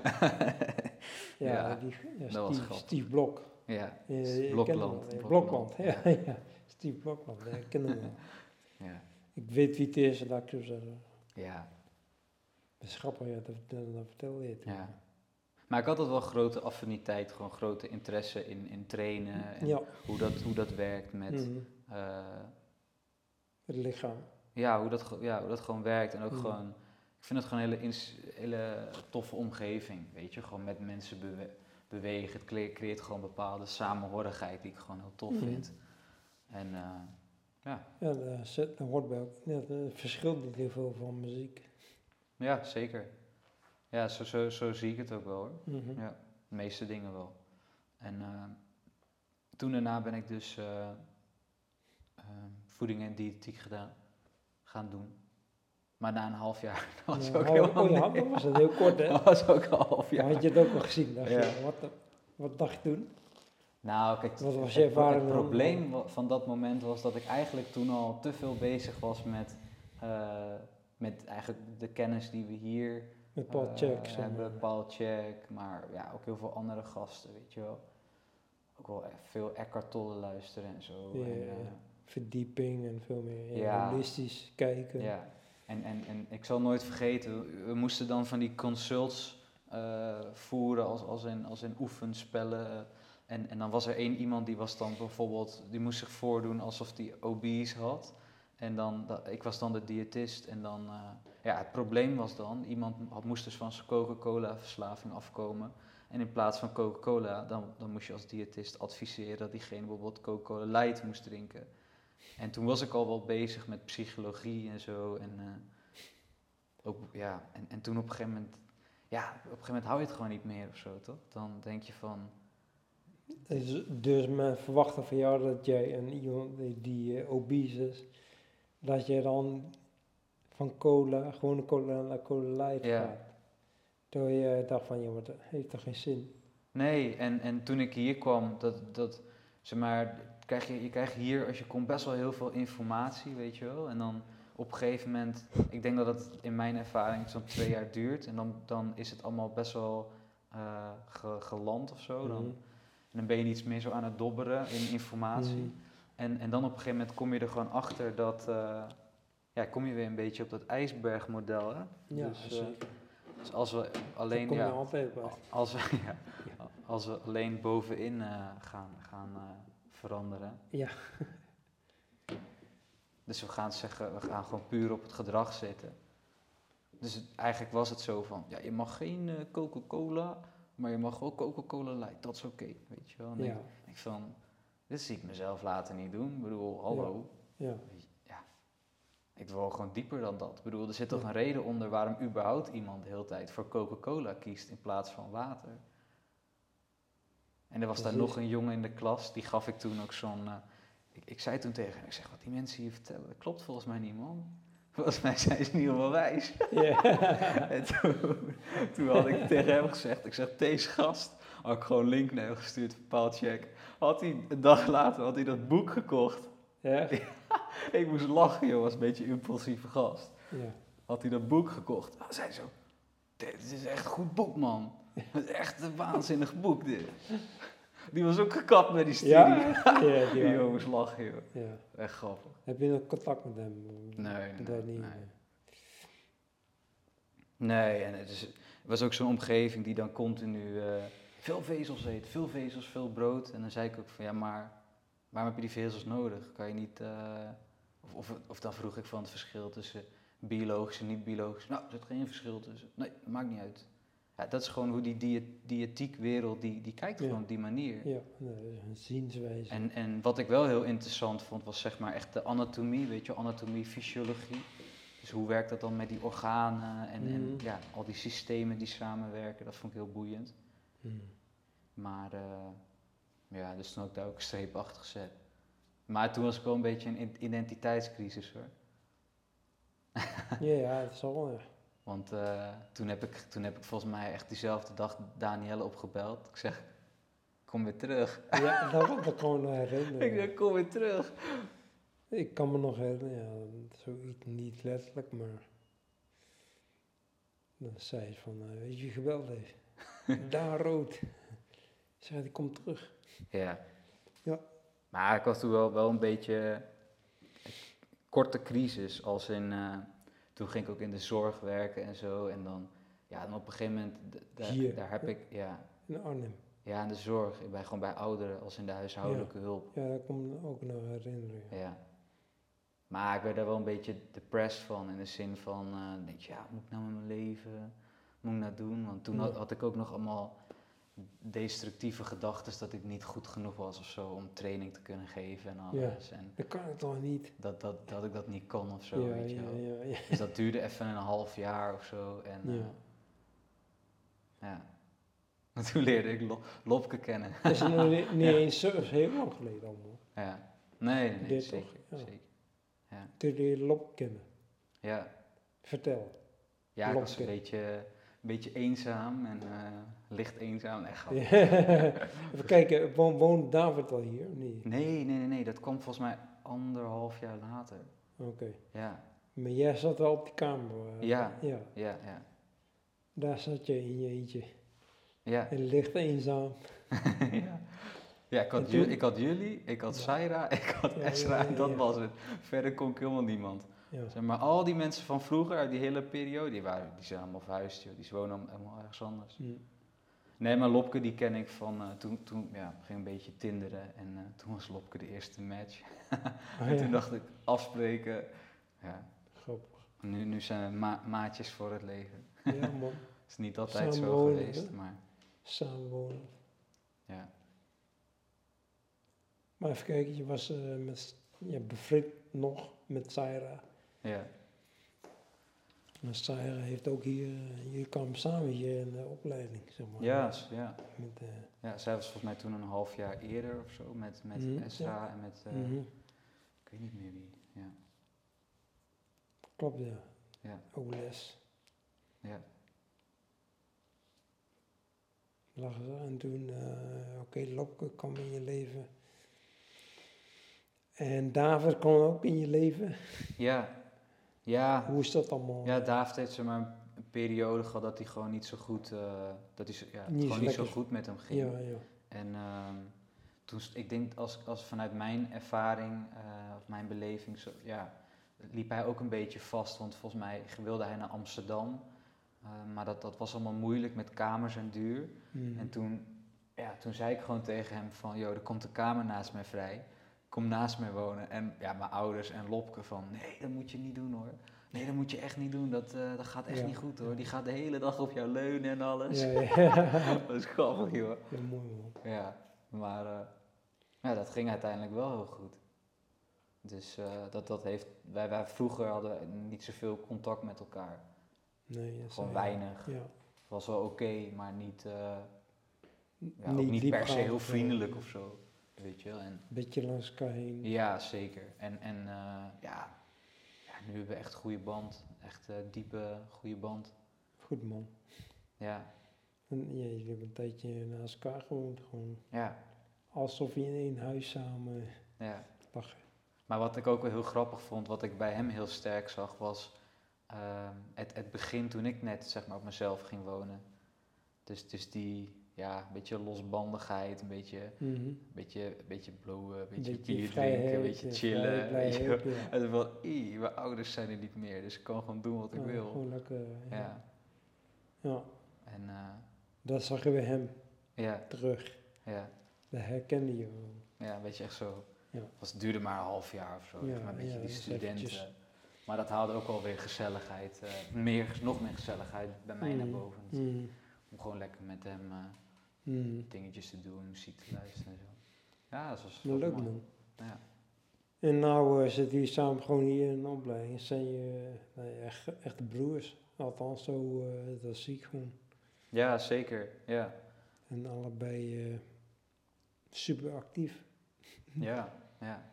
Ja, Ja, die, ja, dat was Steve. Steve Blok. Ja, ik Blokland. Blokland. Ja, ja. Steve Blokland, ja, ik ken hem wel. ja, Ik weet wie het is, laat ik zo zeggen. ja, Dat is grappig, ja, dat, dat, dat vertel je toen. ja. Maar ik had altijd wel grote affiniteit, gewoon grote interesse in, in trainen en Ja, hoe, dat, hoe dat werkt met, mhm. eh, het lichaam. ja, hoe dat, ja, hoe dat gewoon werkt. En ook Mhm. gewoon, ik vind het gewoon een hele, hele toffe omgeving, weet je. Gewoon met mensen bewe- bewegen, het cre- creëert gewoon bepaalde samenhorigheid die ik gewoon heel tof Mhm. vind. En eh, Ja, zit- dat hoort bij. Ja, dat verschilt niet heel veel van muziek. ja, zeker. Ja, zo, zo, zo zie ik het ook wel hoor. Mhm. Ja, de meeste dingen wel. En eh, toen daarna ben ik dus eh, eh, voeding en diëtiek gedaan, gaan doen. Maar na een half jaar, dat was Ja, ook oh, oh, ja, niks. dat was het heel kort, hè? Dat was ook een half Ja. jaar. had je het ook al gezien? Dacht Ja. je, wat, wat dacht je toen? Nou, kijk, Wat was het, je het probleem van dat moment was dat ik eigenlijk toen al te veel bezig was met, met eigenlijk de kennis die we hier Met Paul eh, Check, maar. hebben. Paul Check, maar ja, ook heel veel andere gasten, weet je wel. Ook wel veel Eckhart Tolle luisteren en zo. Ja, en, eh. Verdieping en veel meer ja, holistisch kijken. Ja, en, en, en ik zal nooit vergeten, we, moesten dan van die consults eh, voeren als, als, in, als in oefenspellen. en, en dan was er één iemand die was dan bijvoorbeeld, die moest zich voordoen alsof die obese had. En dan, dat, ik was dan de diëtist en dan, ja, het probleem was dan, iemand had, moest dus van zijn Coca-Cola verslaving afkomen. En in plaats van Coca-Cola, dan, dan moest je als diëtist adviseren dat diegene bijvoorbeeld Coca-Cola Light moest drinken. En toen was ik al wel bezig met psychologie en zo. En, eh, ook, ja, en, en toen op een gegeven moment, ja, op een gegeven moment hou je het gewoon niet meer of zo, toch? Dan denk je van, Dus, dus men verwachtte van jou dat jij een iemand die, die eh, obese is, dat je dan van cola, gewone cola naar cola light Ja. gaat. Terwijl je dacht van, maar dat heeft toch geen zin? nee. En, en toen ik hier kwam, dat, dat zeg maar, krijg je, je krijgt hier als je komt best wel heel veel informatie, weet je wel. En dan op een gegeven moment, ik denk dat het in mijn ervaring zo'n twee jaar duurt. En dan, dan is het allemaal best wel eh, ge- geland of zo. Dan, Mhm. En dan ben je niet meer zo aan het dobberen in informatie. Mhm. En, en dan op een gegeven moment kom je er gewoon achter dat, eh, ja, kom je weer een beetje op dat ijsbergmodel. Hè? Ja, dus, eh, zeker. dus als we alleen, ja, als we, ja, als we alleen bovenin eh, gaan, gaan eh, veranderen. Ja. Dus we gaan zeggen, we gaan gewoon puur op het gedrag zitten. Dus het- eigenlijk was het zo van, ja, je mag geen Coca-Cola, maar je mag ook Coca-Cola Light, dat is oké, weet je wel. En Ja, denk ik van, dit zie ik mezelf later niet doen. Ik bedoel, hallo. ja. Ik wil gewoon dieper dan dat. Ik bedoel, er zit toch een reden onder waarom überhaupt iemand de hele tijd voor Coca-Cola kiest in plaats van water. En er was daar nog een jongen in de klas, die gaf ik toen ook zo'n... eh, ik, ik zei toen tegen hem, ik zeg, wat die mensen hier vertellen, dat klopt volgens mij niet, man. Volgens mij zijn ze niet helemaal wijs. Ja. En toen, toen had ik tegen hem gezegd, ik zeg, deze gast, had ik gewoon link naar hem gestuurd Paul Check. Had hij, een dag later had hij dat boek gekocht. Ja. Ik moest lachen, joh, was een beetje impulsieve gast. Ja. Had hij dat boek gekocht. Hij zei zo, dit is echt een goed boek, man. Het is echt een waanzinnig boek, dit. Die was ook gekapt met die studie. Ja? ja, Die die jongens lachen, joh. ja. Echt grappig. Heb je nog contact met hem? Nee, nee, Dat niet. nee. Nee, en het, is, het was ook zo'n omgeving die dan continu eh, veel vezels eet, veel vezels, veel brood. En dan zei ik ook van, ja, maar waarom heb je die vezels nodig? Kan je niet, eh, of, of, dan vroeg ik van het verschil tussen biologisch en niet-biologisch. Nou, er zit geen verschil tussen. Nee, dat maakt niet uit. Ja, dat is gewoon hoe die diët, diëtiekwereld, die, die kijkt Ja. gewoon op die manier. Ja, een zienswijze. En, en wat ik wel heel interessant vond, was zeg maar echt de anatomie, weet je, anatomie, fysiologie. Dus hoe werkt dat dan met die organen en, en Mhm. ja, al die systemen die samenwerken, dat vond ik heel boeiend. Hmm. Maar eh, ja, dus toen ik daar ook een streep achter gezet. Maar toen was ik wel een beetje een identiteitscrisis hoor. Ja, ja, het zal wel. ja. Want eh, toen, heb ik, toen heb ik volgens mij echt diezelfde dag Danielle opgebeld. Ik zeg, kom weer terug. Ja, dat was ik gewoon nog ik herinneren. zeg, kom weer terug. Ik kan me nog herinneren, ja, zoiets niet letterlijk, maar dan zei hij van, eh, weet je wie gebeld heeft? Daar rood. Ik zei, die komt terug. Ja. Ja. Maar ik had toen wel, wel een beetje korte crisis, als in, eh, toen ging ik ook in de zorg werken en zo. En dan, ja, dan op een gegeven moment, daar, Hier. daar heb ik, ja, In Arnhem. ja, in de zorg. Ik ben gewoon bij ouderen, als in de huishoudelijke hulp. Ja, komt me ook nog herinneren. Ja. Ja. Maar ik werd daar wel een beetje depressed van, in de zin van, eh denk je, ja, moet ik nou met mijn leven, moet ik nou doen? Want toen had ik ook nog allemaal destructieve gedachten dat ik niet goed genoeg was of zo om training te kunnen geven en alles. En Dat kan ik toch niet? dat, dat, dat ik dat niet kon of zo, ja, weet je ja, wel. ja, ja. Dus dat duurde even een half jaar of zo. En Ja. ja. ja. En toen leerde ik Lo- Lopke kennen. Dat is nog niet, niet eens zo heel lang geleden allemaal. ja. Nee, nee, zeker. toch, ja. zeker. Ja. Toen leer je Lop kennen. Ja. Vertel. Ja, ik was een Lopke. beetje, een beetje eenzaam en eh, licht eenzaam. Echt grapje. Even kijken, woont David al hier? Nee, nee, nee, nee, dat kwam volgens mij anderhalf jaar later. Oké. Ja, Maar jij zat wel op die kamer. eh, Ja. ja. ja, ja. Daar zat je in je eentje. Ja, En licht eenzaam. ja. ja ik, had En ju- toen? ik had jullie, ik had Ja. Saira, ik had Ja, Esra ja, dat was het. Verder kon ik helemaal niemand. Ja. Zeg maar al die mensen van vroeger, uit die hele periode, die, waren, die zijn allemaal verhuisd, joh. die wonen allemaal- helemaal ergens anders. Hm. Nee, maar Lopke die ken ik van eh, toen, toen ja, ging een beetje tinderen en eh, toen was Lopke de eerste match. Oh, en toen ja. dacht ik, afspreken, ja, Grappig. nu, nu zijn we ma- maatjes voor het leven. Ja man, Het is niet altijd zo Samenwonen, geweest, hè? maar samenwonen. ja. Maar even kijken, je was eh, met, ja, bevriend nog met Saira. Ja, Maar Saira heeft ook hier, jullie kwamen samen hier in de opleiding, zeg maar. ja, ja. Met, eh, ja, zij was volgens mij toen een half jaar eerder of zo, met, met Esra en met, eh, mhm. ik weet niet meer wie. Ja, Klopt, ja. ja, Ook les. ja. Lachen ze. En toen, eh, oké, Lopke kwam in je leven. En David kwam ook in je leven. Ja, ja, Hoe is dat allemaal? Ja, David heeft zeg maar een periode gehad dat hij gewoon niet zo goed, eh, dat hij, ja, Niet gewoon niet zo goed met hem ging. ja, ja. En ehm, toen, ik denk als, als vanuit mijn ervaring eh, of mijn beleving, zo, ja, liep hij ook een beetje vast. Want volgens mij wilde hij naar Amsterdam. Eh, maar dat, dat was allemaal moeilijk met kamers en duur. Mhm. En toen, ja, toen zei ik gewoon tegen hem van, joh, er komt een kamer naast mij vrij. Kom naast mij wonen. En ja, mijn ouders en Lopke van, nee, dat moet je niet doen hoor. Nee, dat moet je echt niet doen. Dat, eh, dat gaat echt Ja. niet goed hoor. Die gaat de hele dag op jou leunen en alles. Ja, ja. dat is grappig, joh. ja, mooi man. Ja, maar eh, ja, dat ging uiteindelijk wel heel goed. Dus eh, dat, dat heeft, wij, wij vroeger hadden niet zoveel contact met elkaar. Nee, Gewoon weinig. Ja. Was wel oké, maar niet, Niet niet per se heel vriendelijk of zo. Weet je wel. En, Beetje langs elkaar heen. ja, zeker. En, en eh, ja, ja, nu hebben we echt een goede band. Echt eh, diepe, goede band. Goed man. Ja, En ja, jullie hebben een tijdje naast elkaar gewoond. Gewoon ja, alsof je in één huis samen ja. lachen. Maar wat ik ook wel heel grappig vond, wat ik bij hem heel sterk zag, was ehm, het, het begin toen ik net zeg maar, op mezelf ging wonen. Dus, dus die, ja, een beetje losbandigheid, een beetje, een beetje, beetje blowen, een beetje, Beetje bier drinken, een beetje eh, chillen. vrijheid, ja. En dan van, "Ie, mijn ouders zijn er niet meer, dus ik kan gewoon doen wat ik Ja, wil. Gewoon lekker, ja. Ja, ja. en eh, Dat zag je bij hem ja, terug. ja, Dat herkende je wel. ja, een beetje echt zo. Ja. Was, het duurde maar een half jaar of zo, Ja, maar een beetje die studenten. eventjes. Maar dat haalde ook wel weer gezelligheid, eh, meer, nog meer gezelligheid bij mij naar Mm, boven. mm, Om gewoon lekker met hem eh, mm. dingetjes te doen, muziek te luisteren en zo. Ja, dat was, was leuk mooi. man. Ja. En nou uh, zitten jullie samen gewoon hier in de opleiding. Zijn je uh, nou echt, echte broers. Althans, zo, uh, dat zie ik gewoon. ja, zeker. Ja, En allebei uh, super actief. ja, ja.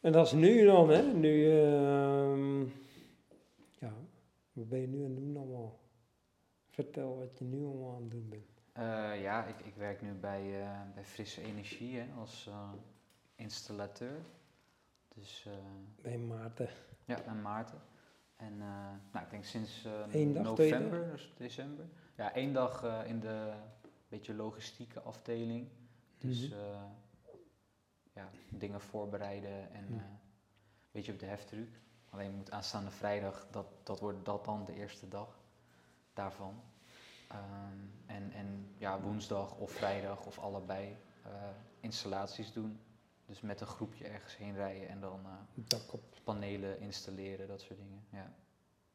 En dat is nu dan, hè? Nu, uh, ja, wat ben je nu aan het doen allemaal? Vertel wat je nu allemaal aan het doen bent. Uh, ja, ik, ik werk nu bij, uh, bij Frisse Energie hè, als uh, installateur. Dus, bij Maarten. Ja, en Maarten. En nou, ik denk sinds november, dus december. Ja, één dag in de beetje logistieke afdeling. Dus Mhm. ja, dingen voorbereiden en een beetje op de heftruck. Alleen moet aanstaande vrijdag, dat, dat wordt dat dan de eerste dag daarvan. Um, en, en ja, woensdag of vrijdag of allebei uh, installaties doen. Dus met een groepje ergens heen rijden en dan uh, panelen installeren, dat soort dingen. Ja.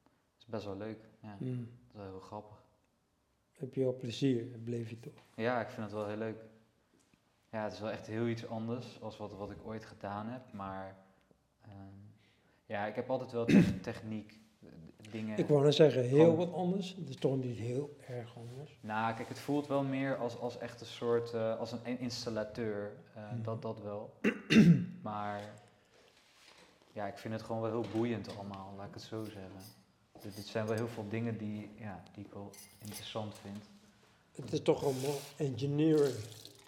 Dat is best wel leuk. Ja. Mm. Dat is wel heel grappig. Heb je al plezier? Bleef je toch? Ja, ik vind het wel heel leuk. Ja, het is wel echt heel iets anders als wat, wat ik ooit gedaan heb. Maar um, ja, ik heb altijd wel te techniek dingen. Ik wou net zeggen, heel Gewoon, wat anders. Het is toch niet heel erg anders. Nou, kijk, het voelt wel meer als, als echt een soort, uh, als een installateur. Uh, mm. dat, dat wel. maar ja, ik vind het gewoon wel heel boeiend allemaal, laat ik het zo zeggen. Dus dit zijn wel heel veel dingen die, ja, die ik wel interessant vind. Het is toch allemaal engineering.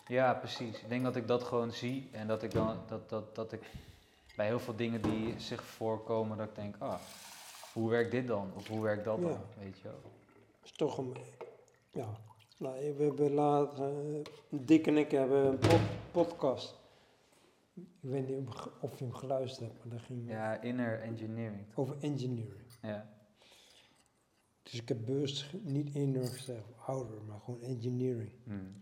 Ja, precies. Ik denk dat ik dat gewoon zie en dat ik dan, dat, dat, dat ik bij heel veel dingen die zich voorkomen, dat ik denk, ah, hoe werkt dit dan? Of hoe werkt dat Ja. dan? Weet je wel. is toch een, ja. Nou, we hebben later, uh, Dick en ik hebben een pod podcast. Ik weet niet of je hem geluisterd hebt, maar dat ging Ja, inner engineering. over engineering. Ja. Dus ik heb bewust niet inner gezegd, ouder, maar gewoon engineering. Hmm.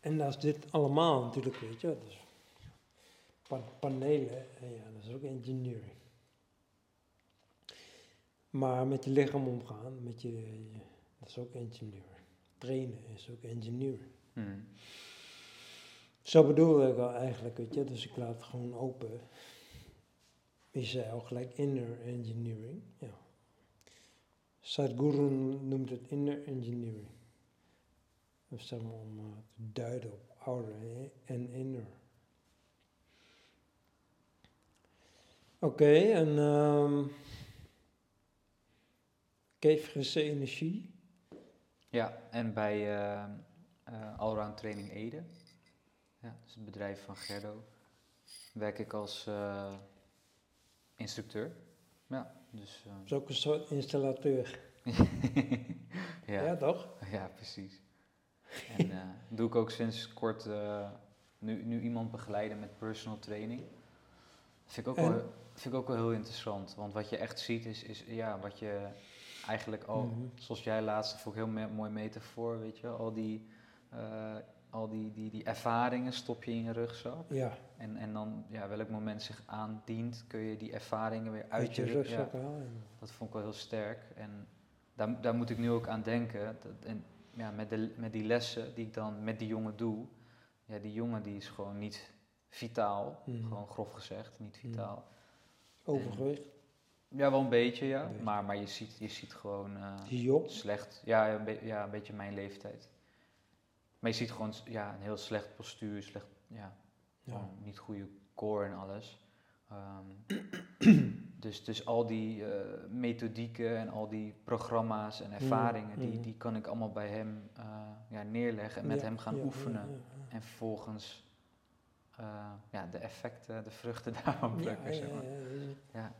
En dat is dit allemaal natuurlijk, weet je. Dus pa panelen, en ja, dat is ook engineering. Maar met je lichaam omgaan, met je, je dat is ook engineering. Trainen is ook engineering. Hmm. Zo bedoelde ik al eigenlijk, weet je. Dus ik laat het gewoon open. Je zei al gelijk inner engineering. Ja. Sadhguru noemt het inner engineering. Dat is zeg maar om uh, te duiden op ouder en inner. Okay, en um, Keefrisse energie. Ja, en bij uh, uh, Allround Training Ede, ja, dat is het bedrijf van Gerdo, werk ik als uh, instructeur. Ja, dus, dat is ook een soort installateur. ja. ja, toch? Ja, precies. En uh, doe ik ook sinds kort nu, nu iemand begeleiden met personal training. Vind ik, ook wel, vind ik ook wel heel interessant. Want wat je echt ziet is, is ja, wat je eigenlijk al, Mhm. mm -hmm. zoals jij laatst, vond ik heel me mooi metafoor, weet je, al die, uh, al die, die, die ervaringen stop je in je rugzak. Ja. En, en dan, ja, welk moment zich aandient, kun je die ervaringen weer uit, Uit je je rugzak ja, halen. Dat vond ik wel heel sterk. En daar, daar moet ik nu ook aan denken. Dat, en, ja, met, de, met die lessen die ik dan met die jongen doe. Ja, die jongen die is gewoon niet vitaal. Mhm. Gewoon grof gezegd, niet vitaal. Overgewicht. En, ja, wel een beetje, ja. Een beetje. Maar, maar je, ziet, je ziet gewoon uh, Jong. slecht. Ja, een, be ja, een beetje mijn leeftijd. Maar je ziet gewoon ja, een heel slecht postuur, slecht, ja, Ja. niet goede core en alles. Um, dus, dus al die uh, methodieken en al die programma's en ervaringen, die, mm. die kan ik allemaal bij hem uh, ja, neerleggen en met Ja, hem gaan oefenen. En vervolgens ja, de effecten, de vruchten daarvan plukken. Ja, zeg maar. ja.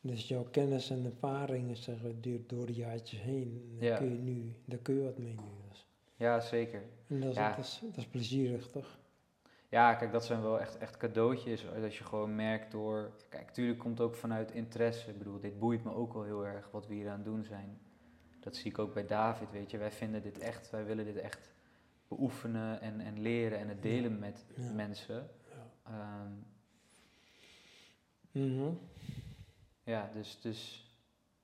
Dus jouw kennis en ervaringen zeg, maar, door, door de jaartjes heen, daar kun je nu, daar kun je wat mee nu. Dus. Ja, zeker. En dat is, dat, is, dat is plezierig, toch? Ja, kijk, dat zijn wel echt, echt cadeautjes. eh, Dat je gewoon merkt door. Kijk, tuurlijk komt het ook vanuit interesse. Ik bedoel, dit boeit me ook wel heel erg wat we hier aan het doen zijn. Dat zie ik ook bij David, weet je. Wij vinden dit echt, wij willen dit echt beoefenen en, en leren en het delen met Ja. mensen. Ja. Ehm, Mhm. ja, dus, dus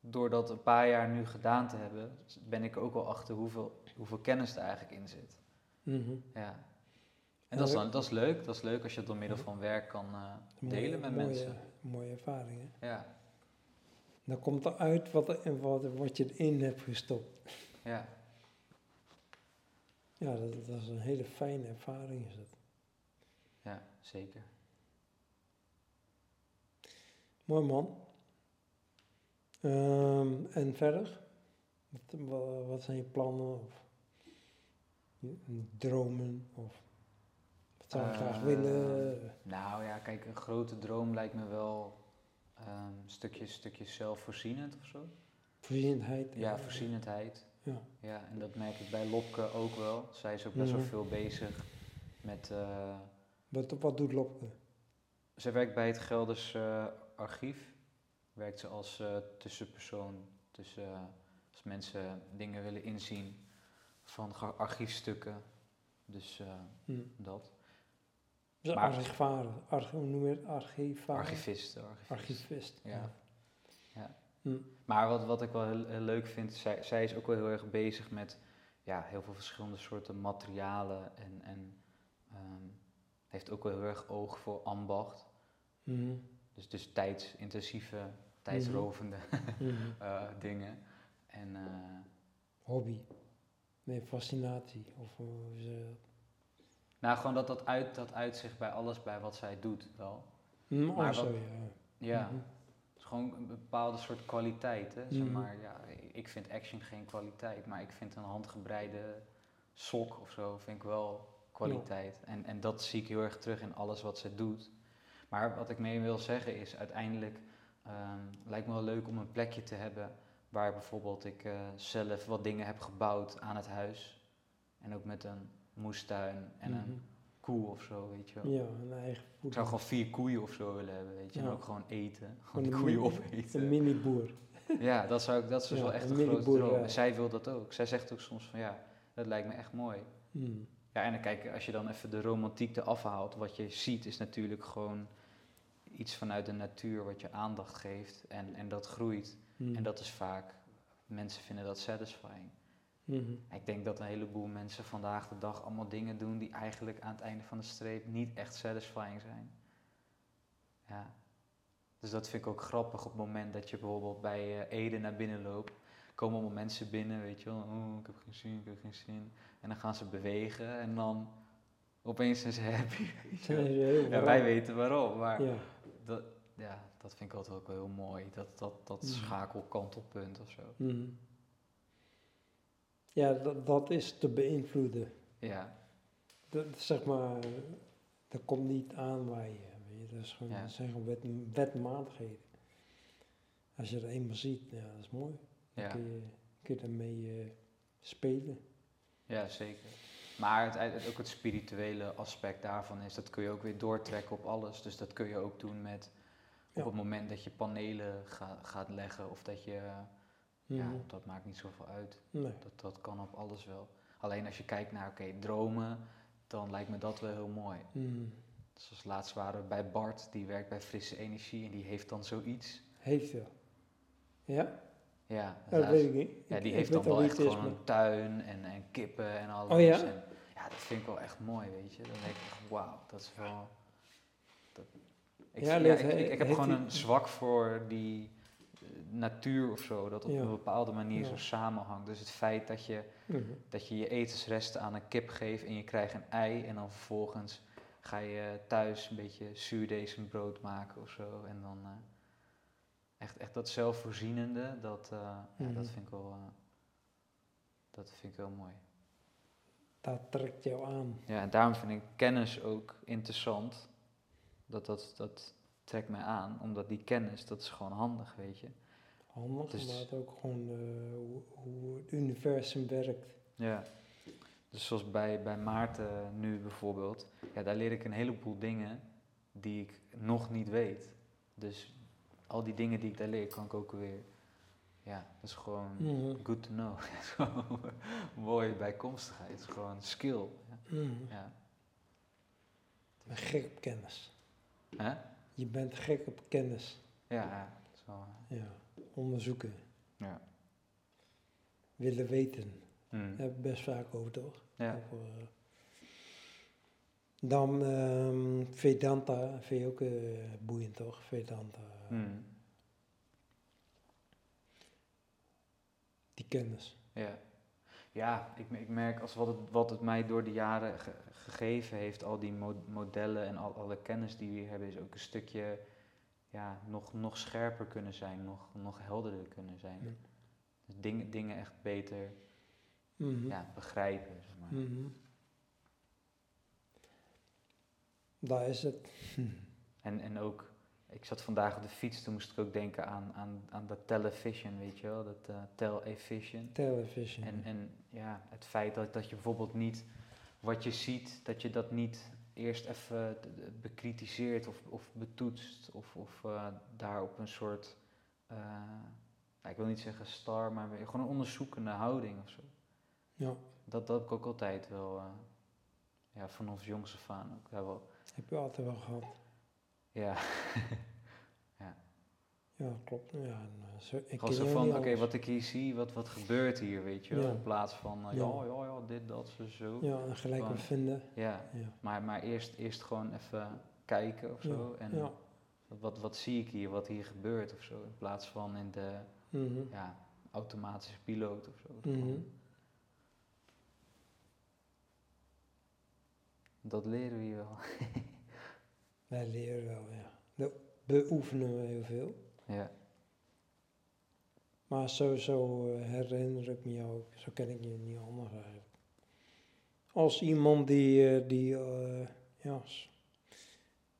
door dat een paar jaar nu gedaan te hebben, ben ik ook wel achter hoeveel, hoeveel kennis er eigenlijk in zit. Mhm. Ja. Ja, En dat is, dan, dat is leuk. Dat is leuk als je het door middel van werk kan eh, Mooie- delen met mooie, mensen. Mooie ervaringen. Ja, Dan komt er uit wat, wat, wat je erin hebt gestopt. ja. Ja, dat, dat is een hele fijne ervaring. Is dat. Ja, zeker. Mooi man. Ehm, en verder? Wat, wa- wat zijn je plannen of je- dromen? Of wat zou je graag willen? Nou ja, kijk, een grote droom lijkt me wel ehm stukje, stukje zelfvoorzienend of zo. Voorzienendheid? Ja, voorzienendheid. Ja. Ja, en dat merk ik bij Lopke ook wel. Zij is ook best Mhm. wel veel bezig met... eh, Wat, wat doet Lopke? zij werkt bij het Gelders eh, Archief. Werkt ze als eh, tussenpersoon tussen... als mensen dingen willen inzien van archiefstukken. Dus eh, Hm. dat. Dus Maar- archivaar, arch, hoe noem je het? Archivaar? Archivist. archivist. Archivist. Ja. Ja. Hm. Maar wat, wat ik wel heel, heel leuk vind, zij, zij is ook wel heel erg bezig met ja, heel veel verschillende soorten materialen en, en ehm, heeft ook wel heel erg oog voor ambacht. Mhm. Dus, dus tijdsintensieve, tijdsrovende Mhm. eh, dingen. En eh, Hobby. Nee, fascinatie. Of dat? nou, gewoon dat dat, uit, dat uitzicht bij alles bij wat zij doet wel. Hm, oh, Maar zo, wat- ja. Ja, Mhm. Gewoon een bepaalde soort kwaliteit. Hè? Zeg Mhm. maar, ja, ik vind action geen kwaliteit, maar ik vind een handgebreide sok of zo vind ik wel kwaliteit. En, en dat zie ik heel erg terug in alles wat ze doet. Maar wat ik mee wil zeggen is, uiteindelijk ehm, lijkt me wel leuk om een plekje te hebben waar bijvoorbeeld ik eh, zelf wat dingen heb gebouwd aan het huis. En ook met een moestuin en Mhm. een koe of zo, weet je wel. Ja, een eigen Ik zou gewoon vier koeien of zo willen hebben, weet je. En ook gewoon eten. Gewoon die een koeien mini- opeten. Een mini-boer. Ja, dat, zou ik, dat is dus Ja, wel echt een een grote droom. En zij wil dat ook. Zij zegt ook soms van ja, dat lijkt me echt mooi. Hm. Ja, en dan kijk, als je dan even de romantiek eraf haalt, wat je ziet is natuurlijk gewoon iets vanuit de natuur wat je aandacht geeft en, en dat groeit. Hm. En dat is vaak, mensen vinden dat satisfying. Mhm. Ik denk dat een heleboel mensen vandaag de dag allemaal dingen doen die eigenlijk aan het einde van de streep niet echt satisfying zijn. Ja. Dus dat vind ik ook grappig op het moment dat je bijvoorbeeld bij eh, Ede naar binnen loopt. Komen allemaal mensen binnen, weet je wel. Oh, ik heb geen zin, ik heb geen zin. En dan gaan ze bewegen en dan opeens zijn ze happy. Weet Ja, raar. wij weten waarom, maar Ja. dat, ja, dat vind ik altijd ook wel heel mooi. Dat, dat, dat Mhm. schakelkantelpunt of zo. Mhm. Ja, dat, dat is te beïnvloeden. Ja, Dat, zeg maar, dat komt niet aanwaaien. Weet je. Dat, is gewoon, Ja. dat zijn gewoon wet, wetmatigheden. Als je er eenmaal ziet, ja, dat is mooi. Dan ja. kun je, kun je daarmee eh, spelen. Ja, zeker. Maar het, het- ook het spirituele aspect daarvan is, dat kun je ook weer doortrekken op alles. Dus dat kun je ook doen met op Ja. het moment dat je panelen ga- gaat leggen of dat je, ja, Mhm. dat maakt niet zoveel uit. Nee. Dat, dat kan op alles wel. Alleen als je kijkt naar, oké, dromen, dan lijkt me dat wel heel mooi. Mhm. Zoals laatst waren we bij Bart, die werkt bij Frisse Energie en die heeft dan zoiets. Heeft wel. Ja? Ja, Ja, dat weet ik niet. Ja, die ik heeft dan wel echt gewoon maar- een tuin en, en kippen en alles. Oh ja? En, ja, dat vind ik wel echt mooi, weet je. Dan denk ik echt, wauw, dat is wel... Dat, ik, Ja, ik, ik, ik heb gewoon een zwak voor die natuur of zo, dat op Ja. een bepaalde manier Ja. zo samenhangt. Dus het feit dat je, Mhm. dat je je etensresten aan een kip geeft en je krijgt een ei en dan vervolgens ga je thuis een beetje zuurdesembrood maken of zo. En dan eh, echt, echt dat zelfvoorzienende, dat, eh, ja, Mhm. dat vind ik wel... eh, dat vind ik wel mooi. Dat trekt jou aan. Ja, en daarom vind ik kennis ook interessant. Dat, dat, dat, trekt mij aan, omdat die kennis, dat is gewoon handig, weet je. Handig, Dus- maar het ook gewoon eh, hoe, hoe het universum werkt. Ja. Dus zoals bij, bij Maarten nu bijvoorbeeld, ja, daar leer ik een heleboel dingen die ik nog niet weet. Dus al die dingen die ik daar leer, kan ik ook weer, ja, dat is gewoon Mhm. good to know. Mooie bijkomstigheid, het is gewoon skill. Ja. Mhm. ja. Ik ben gek op kennis. Hè? Je bent gek op kennis. Ja, wel, Ja. Onderzoeken. ja. Willen weten. Mm. Daar heb ik best vaak over, toch? Ja. Over, eh, dan ehm, Vedanta vind je ook eh, boeiend, toch? Vedanta. Mm. Die kennis. Ja, ja ik, ik merk als wat het, wat het mij door de jaren ge- gegeven heeft, al die mo- modellen en al, alle kennis die we hier hebben, is ook een stukje ja, nog, nog scherper kunnen zijn, nog, nog helderder kunnen zijn. Ja. Dus dingen, dingen echt beter Mhm. ja, begrijpen. Zeg maar. Mhm. Daar is het. en, en ook, ik zat vandaag op de fiets, toen moest ik ook denken aan, aan, aan dat television, weet je wel, dat eh television. Television. En, en ja, het feit dat, dat je bijvoorbeeld niet wat je ziet, dat je dat niet eerst even d- d- bekritiseert of, of betoetst of, of eh, daar op een soort, eh, nou, ik wil niet zeggen star, maar gewoon een onderzoekende houding of zo. Ja, Dat, dat heb ik ook altijd wel, eh, ja, vanaf jongs af aan ook wel, heb je altijd wel gehad. ja, Ja, klopt. Ja, en, eh, zo, ik gewoon zo van, oké, wat ik hier zie, wat, wat gebeurt hier, weet je wel, Ja. in plaats van, eh, Ja. ja, ja, dit, dat, zo, zo. Ja, en gelijk Gewoon- wat vinden. Ja, Ja. Maar, maar eerst, eerst gewoon even kijken of zo. En wat, wat, zie ik hier, wat hier gebeurt of zo. In plaats van in de Mhm. ja, automatische piloot of zo. Mhm. Dat leren we hier wel. Wij leren wel, ja. Dat beoefenen we heel veel. Ja. Maar sowieso eh, herinner ik me jou, ook, zo ken ik je niet anders eigenlijk. Als iemand die, eh, die eh, ja,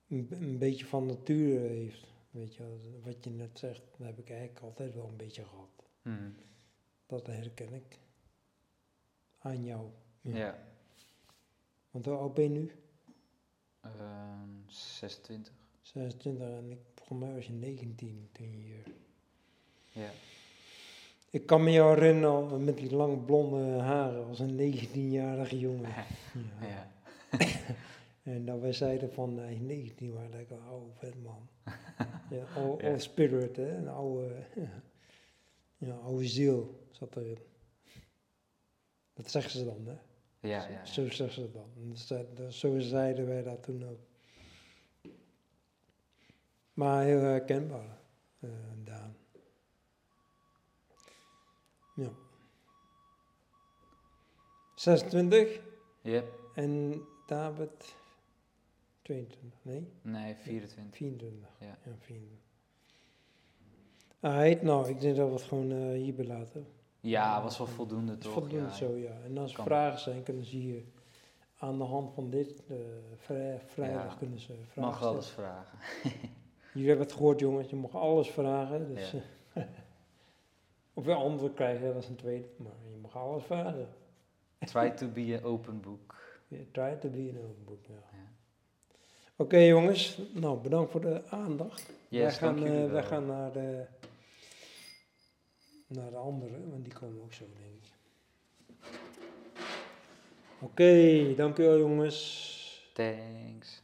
een, beetje van nature heeft, weet je, wat je net zegt, dat heb ik eigenlijk altijd wel een beetje gehad. Mhm. Dat herken ik aan jou. ja. Ja. Want hoe oud ben je nu? Ehm, 26. 26 en ik, volgens mij was je 19 toen je hier... Ja. Ik kan me jou herinneren met die lange blonde haren als een 19-jarige jongen. Ja. ja. En dat wij zeiden van hij is 19, maar dat ik een oude vet man. ja, oude, Ja. spirit, hè? Een oude, ja, oude ziel zat erin. Dat zeggen ze dan, hè? Ja, ja, ja. Zo zeggen ze dan. Dat- Zo zeiden wij dat toen ook. Maar heel herkenbaar, eh, Daan. Ja. 26 Yep. en David 22, nee? Nee, 24. 24. Ja. Ja, 24. Alright, nou, ik denk dat we het gewoon eh, hierbij laten. Ja, was wel voldoende toch? voldoende ja. zo, ja. En als er vragen zijn, kunnen ze hier aan de hand van dit vrij, vrijdag Ja, kunnen ze vragen Mag alles vragen. Jullie hebben het gehoord, jongens. Je mag alles vragen. Dus, Ja. eh, of je antwoord krijgen, dat is een tweede. Maar je mag alles vragen. Try to be an open book. Yeah, try to be an open book, ja. Ja. Oké, jongens. Nou, bedankt voor de aandacht. wij, Yes, gaan, dank jullie eh, wij gaan naar de, naar de andere, want die komen ook zo, denk ik. Oké, dank u wel, jongens. Thanks.